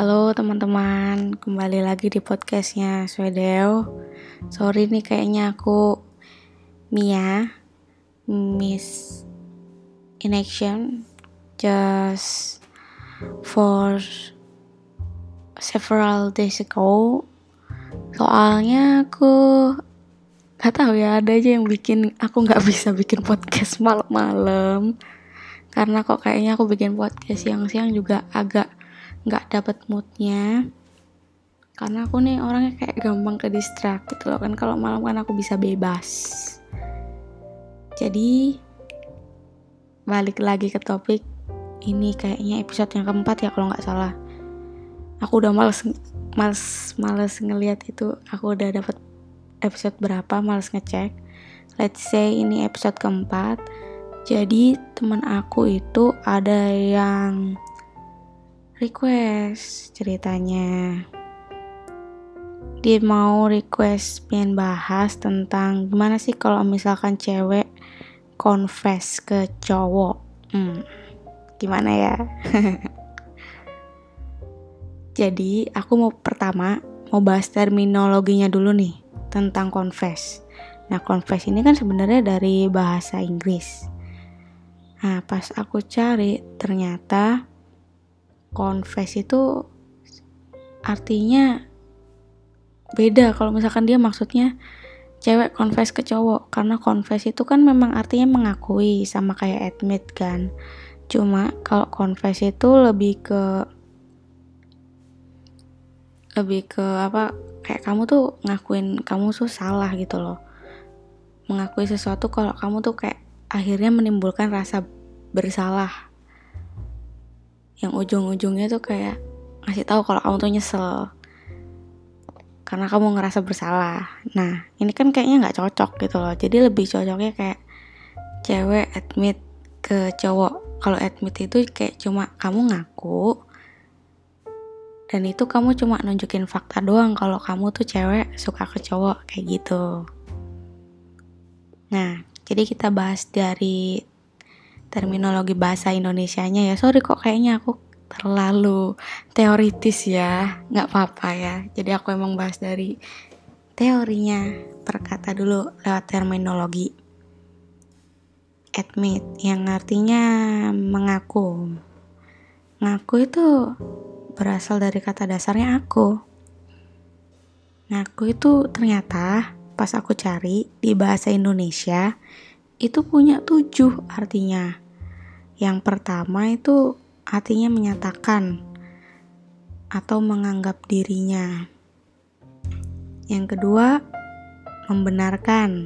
Halo teman-teman, kembali lagi di podcastnya Swedeo. Sorry nih kayaknya aku Mia miss in action just for several days ago. Soalnya aku gak tahu ya ada aja yang bikin aku nggak bisa bikin podcast malam-malam karena kok kayaknya aku bikin podcast siang-siang juga agak nggak dapet moodnya. Karena aku nih orangnya kayak gampang ke distract gitu loh kan. Kalau malam kan aku bisa bebas. Jadi balik lagi ke topik ini kayaknya episode yang keempat ya kalau nggak salah. Aku udah males males males ngelihat itu. Aku udah dapet episode berapa males ngecek. Let's say ini episode keempat. Jadi teman aku itu ada yang request ceritanya. Dia mau request pengen bahas tentang gimana sih kalau misalkan cewek confess ke cowok. Hmm, gimana ya? Jadi aku mau pertama mau bahas terminologinya dulu nih tentang confess. Nah, confess ini kan sebenarnya dari bahasa Inggris. Nah, pas aku cari ternyata confess itu artinya beda. Kalau misalkan dia maksudnya cewek confess ke cowok karena confess itu kan memang artinya mengakui sama kayak admit kan. Cuma kalau confess itu lebih ke lebih ke apa kayak kamu tuh ngakuin kamu tuh salah gitu loh. Mengakui sesuatu kalau kamu tuh kayak akhirnya menimbulkan rasa bersalah yang ujung-ujungnya tuh kayak ngasih tahu kalau kamu tuh nyesel. Karena kamu ngerasa bersalah. Nah ini kan kayaknya nggak cocok gitu loh. Jadi lebih cocoknya kayak cewek admit ke cowok. Kalau admit itu kayak cuma kamu ngaku dan itu kamu cuma nunjukin fakta doang kalau kamu tuh cewek suka ke cowok kayak gitu. Nah jadi kita bahas dari terminologi bahasa Indonesianya ya. Sorry kok kayaknya aku terlalu teoritis ya. Nggak apa-apa ya. Jadi aku emang bahas dari teorinya perkata dulu lewat terminologi. Admit yang artinya mengaku. Ngaku itu berasal dari kata dasarnya aku. Ngaku itu ternyata pas aku cari di bahasa Indonesia itu punya tujuh artinya. Yang pertama itu artinya menyatakan atau menganggap dirinya. Yang kedua, membenarkan.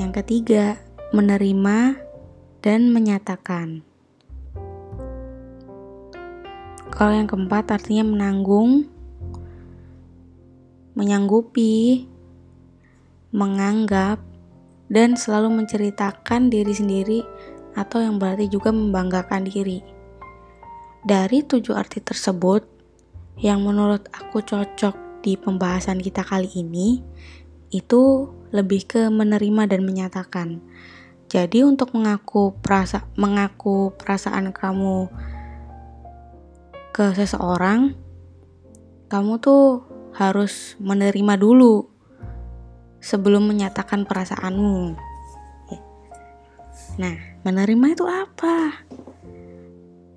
Yang ketiga, menerima dan menyatakan. Kalau yang keempat artinya menanggung, menyanggupi, menganggap, dan selalu menceritakan diri sendiri atau yang berarti juga membanggakan diri. Dari tujuh arti tersebut, yang menurut aku cocok di pembahasan kita kali ini, itu lebih ke menerima dan menyatakan. Jadi untuk mengaku perasa mengaku perasaan kamu ke seseorang, kamu tuh harus menerima dulu sebelum menyatakan perasaanmu. Nah, menerima itu apa?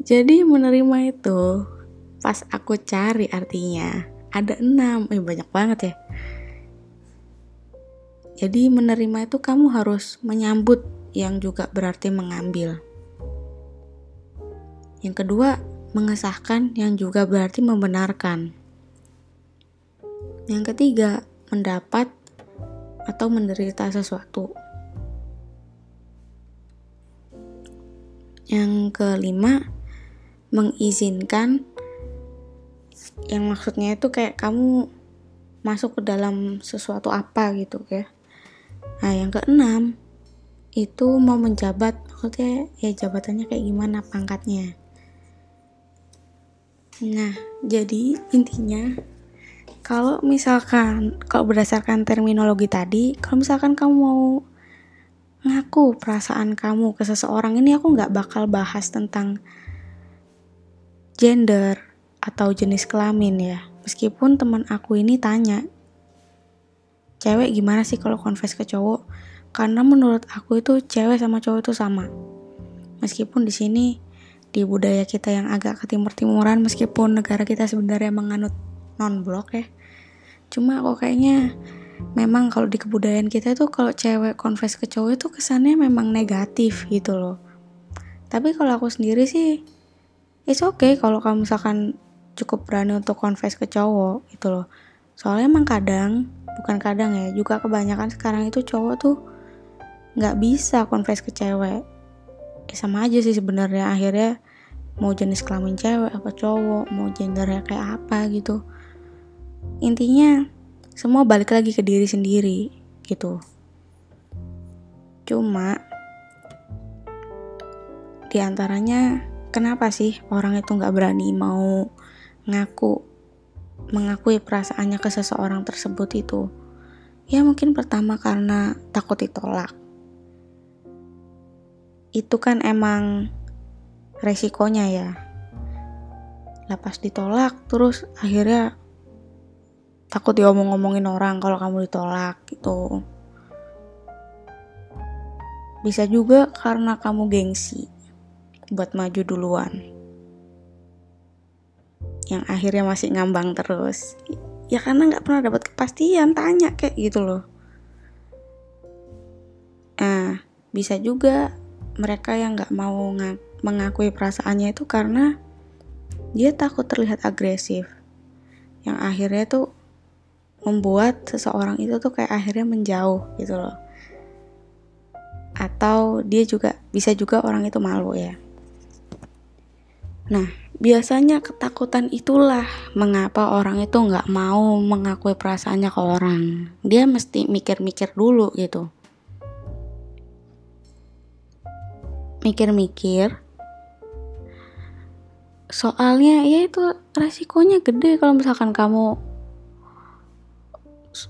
Jadi menerima itu pas aku cari artinya ada enam, eh banyak banget ya. Jadi menerima itu kamu harus menyambut yang juga berarti mengambil. Yang kedua, mengesahkan yang juga berarti membenarkan. Yang ketiga, mendapat atau menderita sesuatu. Yang kelima, mengizinkan yang maksudnya itu kayak kamu masuk ke dalam sesuatu apa gitu ya. Nah, yang keenam itu mau menjabat, maksudnya ya jabatannya kayak gimana pangkatnya. Nah, jadi intinya kalau misalkan kalau berdasarkan terminologi tadi kalau misalkan kamu mau ngaku perasaan kamu ke seseorang ini aku nggak bakal bahas tentang gender atau jenis kelamin ya. Meskipun teman aku ini tanya, cewek gimana sih kalau confess ke cowok? Karena menurut aku itu cewek sama cowok itu sama. Meskipun di sini di budaya kita yang agak ketimur-timuran meskipun negara kita sebenarnya menganut non blok ya. Cuma kok kayaknya memang kalau di kebudayaan kita itu kalau cewek confess ke cowok itu kesannya memang negatif gitu loh. Tapi kalau aku sendiri sih it's okay kalau kamu misalkan cukup berani untuk confess ke cowok gitu loh. Soalnya emang kadang, bukan kadang ya, juga kebanyakan sekarang itu cowok tuh nggak bisa confess ke cewek ya sama aja sih sebenarnya akhirnya mau jenis kelamin cewek apa cowok mau gendernya kayak apa gitu intinya semua balik lagi ke diri sendiri gitu. Cuma di antaranya kenapa sih orang itu nggak berani mau ngaku mengakui perasaannya ke seseorang tersebut itu? Ya mungkin pertama karena takut ditolak. Itu kan emang resikonya ya. Lepas ditolak terus akhirnya takut diomong-ngomongin orang kalau kamu ditolak gitu. Bisa juga karena kamu gengsi buat maju duluan. Yang akhirnya masih ngambang terus. Ya karena nggak pernah dapat kepastian tanya kayak gitu loh. Nah bisa juga mereka yang nggak mau mengakui perasaannya itu karena dia takut terlihat agresif. Yang akhirnya tuh membuat seseorang itu tuh kayak akhirnya menjauh gitu loh. Atau dia juga bisa juga orang itu malu ya. Nah biasanya ketakutan itulah mengapa orang itu nggak mau mengakui perasaannya ke orang. Dia mesti mikir-mikir dulu gitu. Mikir-mikir. Soalnya ya itu resikonya gede kalau misalkan kamu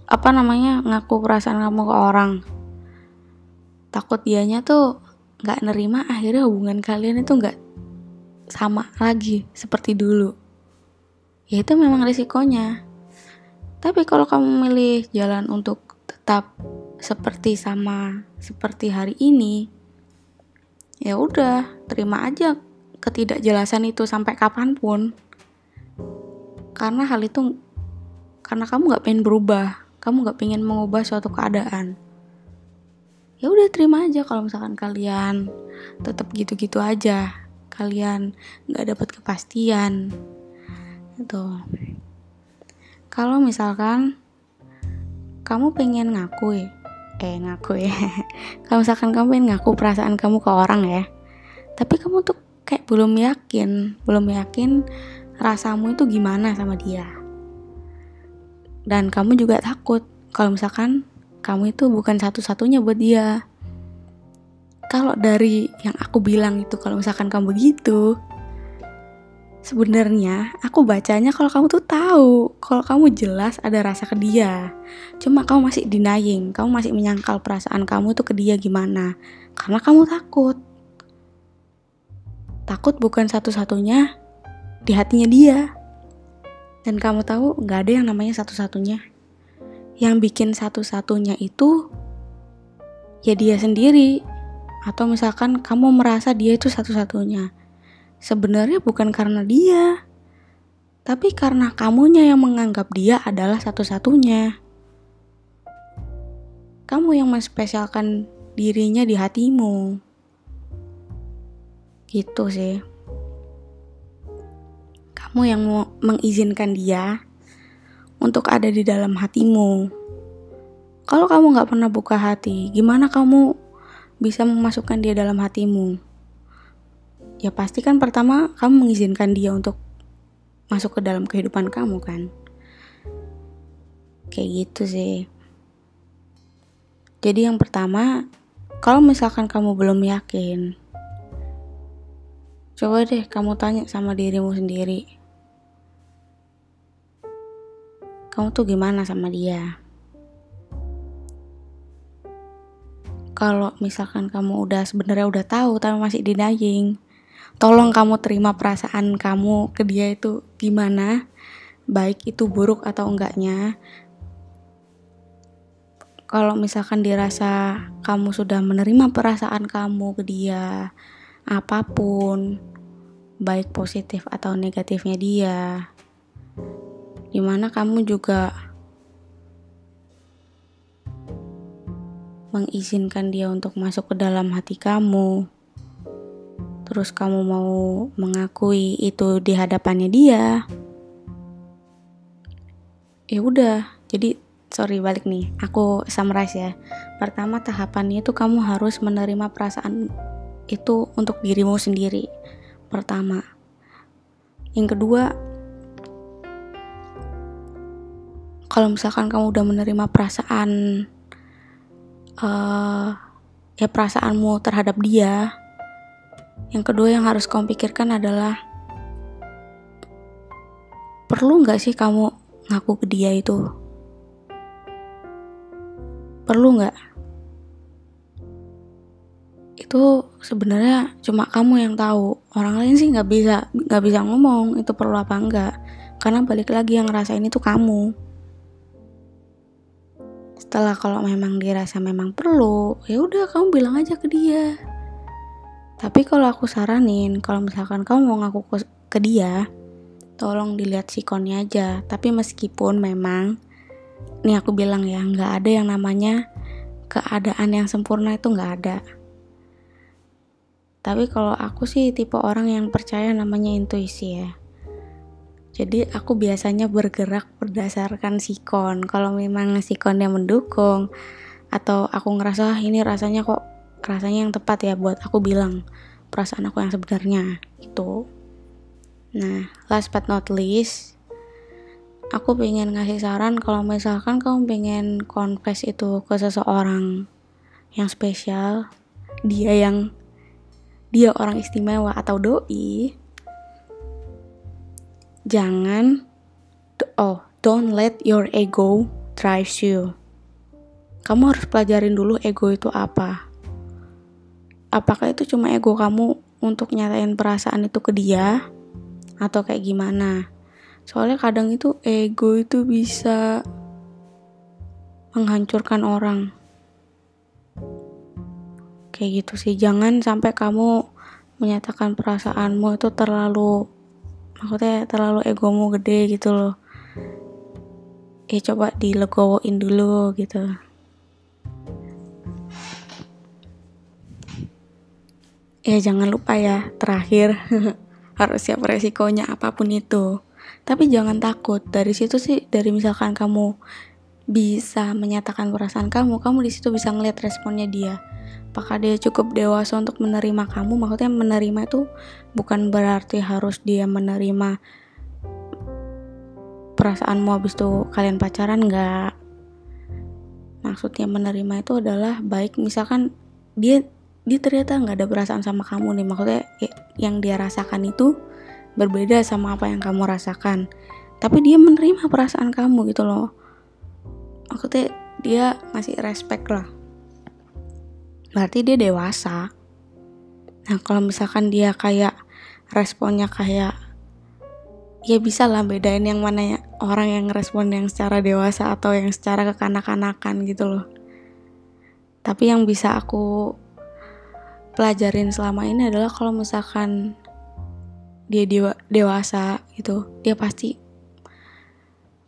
apa namanya ngaku perasaan kamu ke orang. Takut dianya tuh nggak nerima akhirnya hubungan kalian itu nggak sama lagi seperti dulu. Ya itu memang risikonya. Tapi kalau kamu milih jalan untuk tetap seperti sama seperti hari ini ya udah terima aja ketidakjelasan itu sampai kapan pun. Karena hal itu karena kamu nggak pengen berubah kamu nggak pengen mengubah suatu keadaan. Ya udah terima aja kalau misalkan kalian tetap gitu-gitu aja. Kalian nggak dapat kepastian. Itu kalau misalkan kamu pengen ngaku eh ngaku ya kalau misalkan kamu pengen ngaku perasaan kamu ke orang ya tapi kamu tuh kayak belum yakin belum yakin rasamu itu gimana sama dia dan kamu juga takut kalau misalkan kamu itu bukan satu-satunya buat dia. Kalau dari yang aku bilang itu kalau misalkan kamu begitu sebenarnya aku bacanya kalau kamu tuh tahu kalau kamu jelas ada rasa ke dia. Cuma kamu masih denying kamu masih menyangkal perasaan kamu tuh ke dia gimana? Karena kamu takut. Takut bukan satu-satunya di hatinya dia dan kamu tahu nggak ada yang namanya satu-satunya yang bikin satu-satunya itu ya dia sendiri atau misalkan kamu merasa dia itu satu-satunya sebenarnya bukan karena dia, tapi karena kamunya yang menganggap dia adalah satu-satunya. Kamu yang menspesialkan dirinya di hatimu. Gitu sih. Kamu yang mengizinkan dia untuk ada di dalam hatimu. Kalau kamu gak pernah buka hati, gimana kamu bisa memasukkan dia dalam hatimu? ya pasti kan pertama kamu mengizinkan dia untuk masuk ke dalam kehidupan kamu kan kayak gitu sih jadi yang pertama kalau misalkan kamu belum yakin coba deh kamu tanya sama dirimu sendiri kamu tuh gimana sama dia? Kalau misalkan kamu udah sebenarnya udah tahu tapi masih denying tolong kamu terima perasaan kamu ke dia itu gimana? Baik itu buruk atau enggaknya. Kalau misalkan dirasa kamu sudah menerima perasaan kamu ke dia apa pun baik positif atau negatifnya dia di mana kamu juga mengizinkan dia untuk masuk ke dalam hati kamu. Terus kamu mau mengakui itu di hadapannya dia. Ya udah jadi sorry balik nih. Aku summarize ya. Pertama tahapannya itu kamu harus menerima perasaan itu untuk dirimu sendiri. Pertama. Yang kedua kalau misalkan kamu udah menerima perasaan uh, ya perasaanmu terhadap dia yang kedua yang harus kamu pikirkan adalah perlu nggak sih kamu ngaku ke dia itu? Perlu nggak? Itu sebenarnya cuma kamu yang tahu. Orang lain sih nggak bisa nggak bisa ngomong itu perlu apa enggak. Karena balik lagi yang ngerasain itu kamu. Setelah kalau memang dirasa memang perlu, ya udah kamu bilang aja ke dia tapi kalau aku saranin, kalau misalkan kamu mau ngaku ke, dia, tolong dilihat sikonnya aja. Tapi meskipun memang, nih aku bilang ya, nggak ada yang namanya keadaan yang sempurna itu nggak ada. Tapi kalau aku sih tipe orang yang percaya namanya intuisi ya. Jadi aku biasanya bergerak berdasarkan sikon. Kalau memang sikonnya mendukung atau aku ngerasa ah, ini rasanya kok rasanya yang tepat ya buat aku bilang perasaan aku yang sebenarnya itu nah last but not least aku pengen ngasih saran kalau misalkan kamu pengen confess itu ke seseorang yang spesial dia yang dia orang istimewa atau doi jangan oh don't let your ego drive you. Kamu harus pelajarin dulu ego itu apa. Apakah itu cuma ego kamu untuk nyatain perasaan itu ke dia atau kayak gimana? Soalnya kadang itu ego itu bisa menghancurkan orang. Kayak gitu sih. Jangan sampai kamu menyatakan perasaanmu itu terlalu maksudnya terlalu egomu gede gitu loh. Ya coba dilegowoin dulu gitu. Ya jangan lupa ya terakhir. Harus siap resikonya apa pun itu. Tapi jangan takut. Dari situ sih dari misalkan kamu bisa menyatakan perasaan kamu kamu di situ bisa ngeliat responnya dia. Apakah dia cukup dewasa untuk menerima kamu? Maksudnya menerima itu bukan berarti harus dia menerima perasaanmu habis itu kalian pacaran nggak maksudnya menerima itu adalah baik misalkan dia dia ternyata nggak ada perasaan sama kamu nih. Maksudnya yang dia rasakan itu berbeda sama apa yang kamu rasakan. Tapi dia menerima perasaan kamu gitu loh maksudnya dia masih respect lah. Berarti dia dewasa. Nah kalau misalkan dia kayak responnya kayak ya bisa lah bedain yang mana ya orang yang respon yang secara dewasa atau yang secara kekanak-kanakan gitu loh. Tapi yang bisa aku pelajarin selama ini adalah kalau misalkan dia dewa, dewasa gitu dia pasti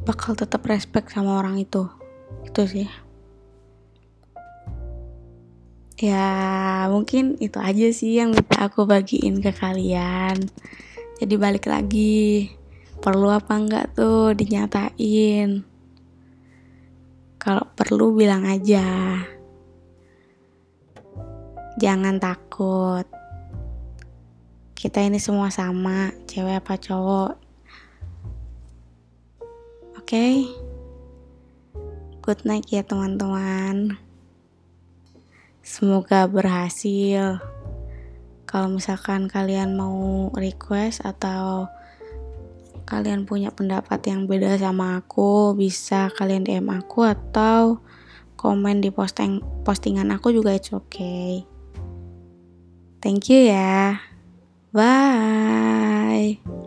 bakal tetap respect sama orang itu itu sih ya mungkin itu aja sih yang bisa aku bagiin ke kalian jadi balik lagi perlu apa enggak tuh dinyatain kalau perlu bilang aja Jangan takut. Kita ini semua sama, cewek apa cowok. Oke. Okay? Good night ya teman-teman. Semoga berhasil. Kalau misalkan kalian mau request atau kalian punya pendapat yang beda sama aku, bisa kalian DM aku atau komen di posting postingan aku juga it's okay. Thank you ya. Bye.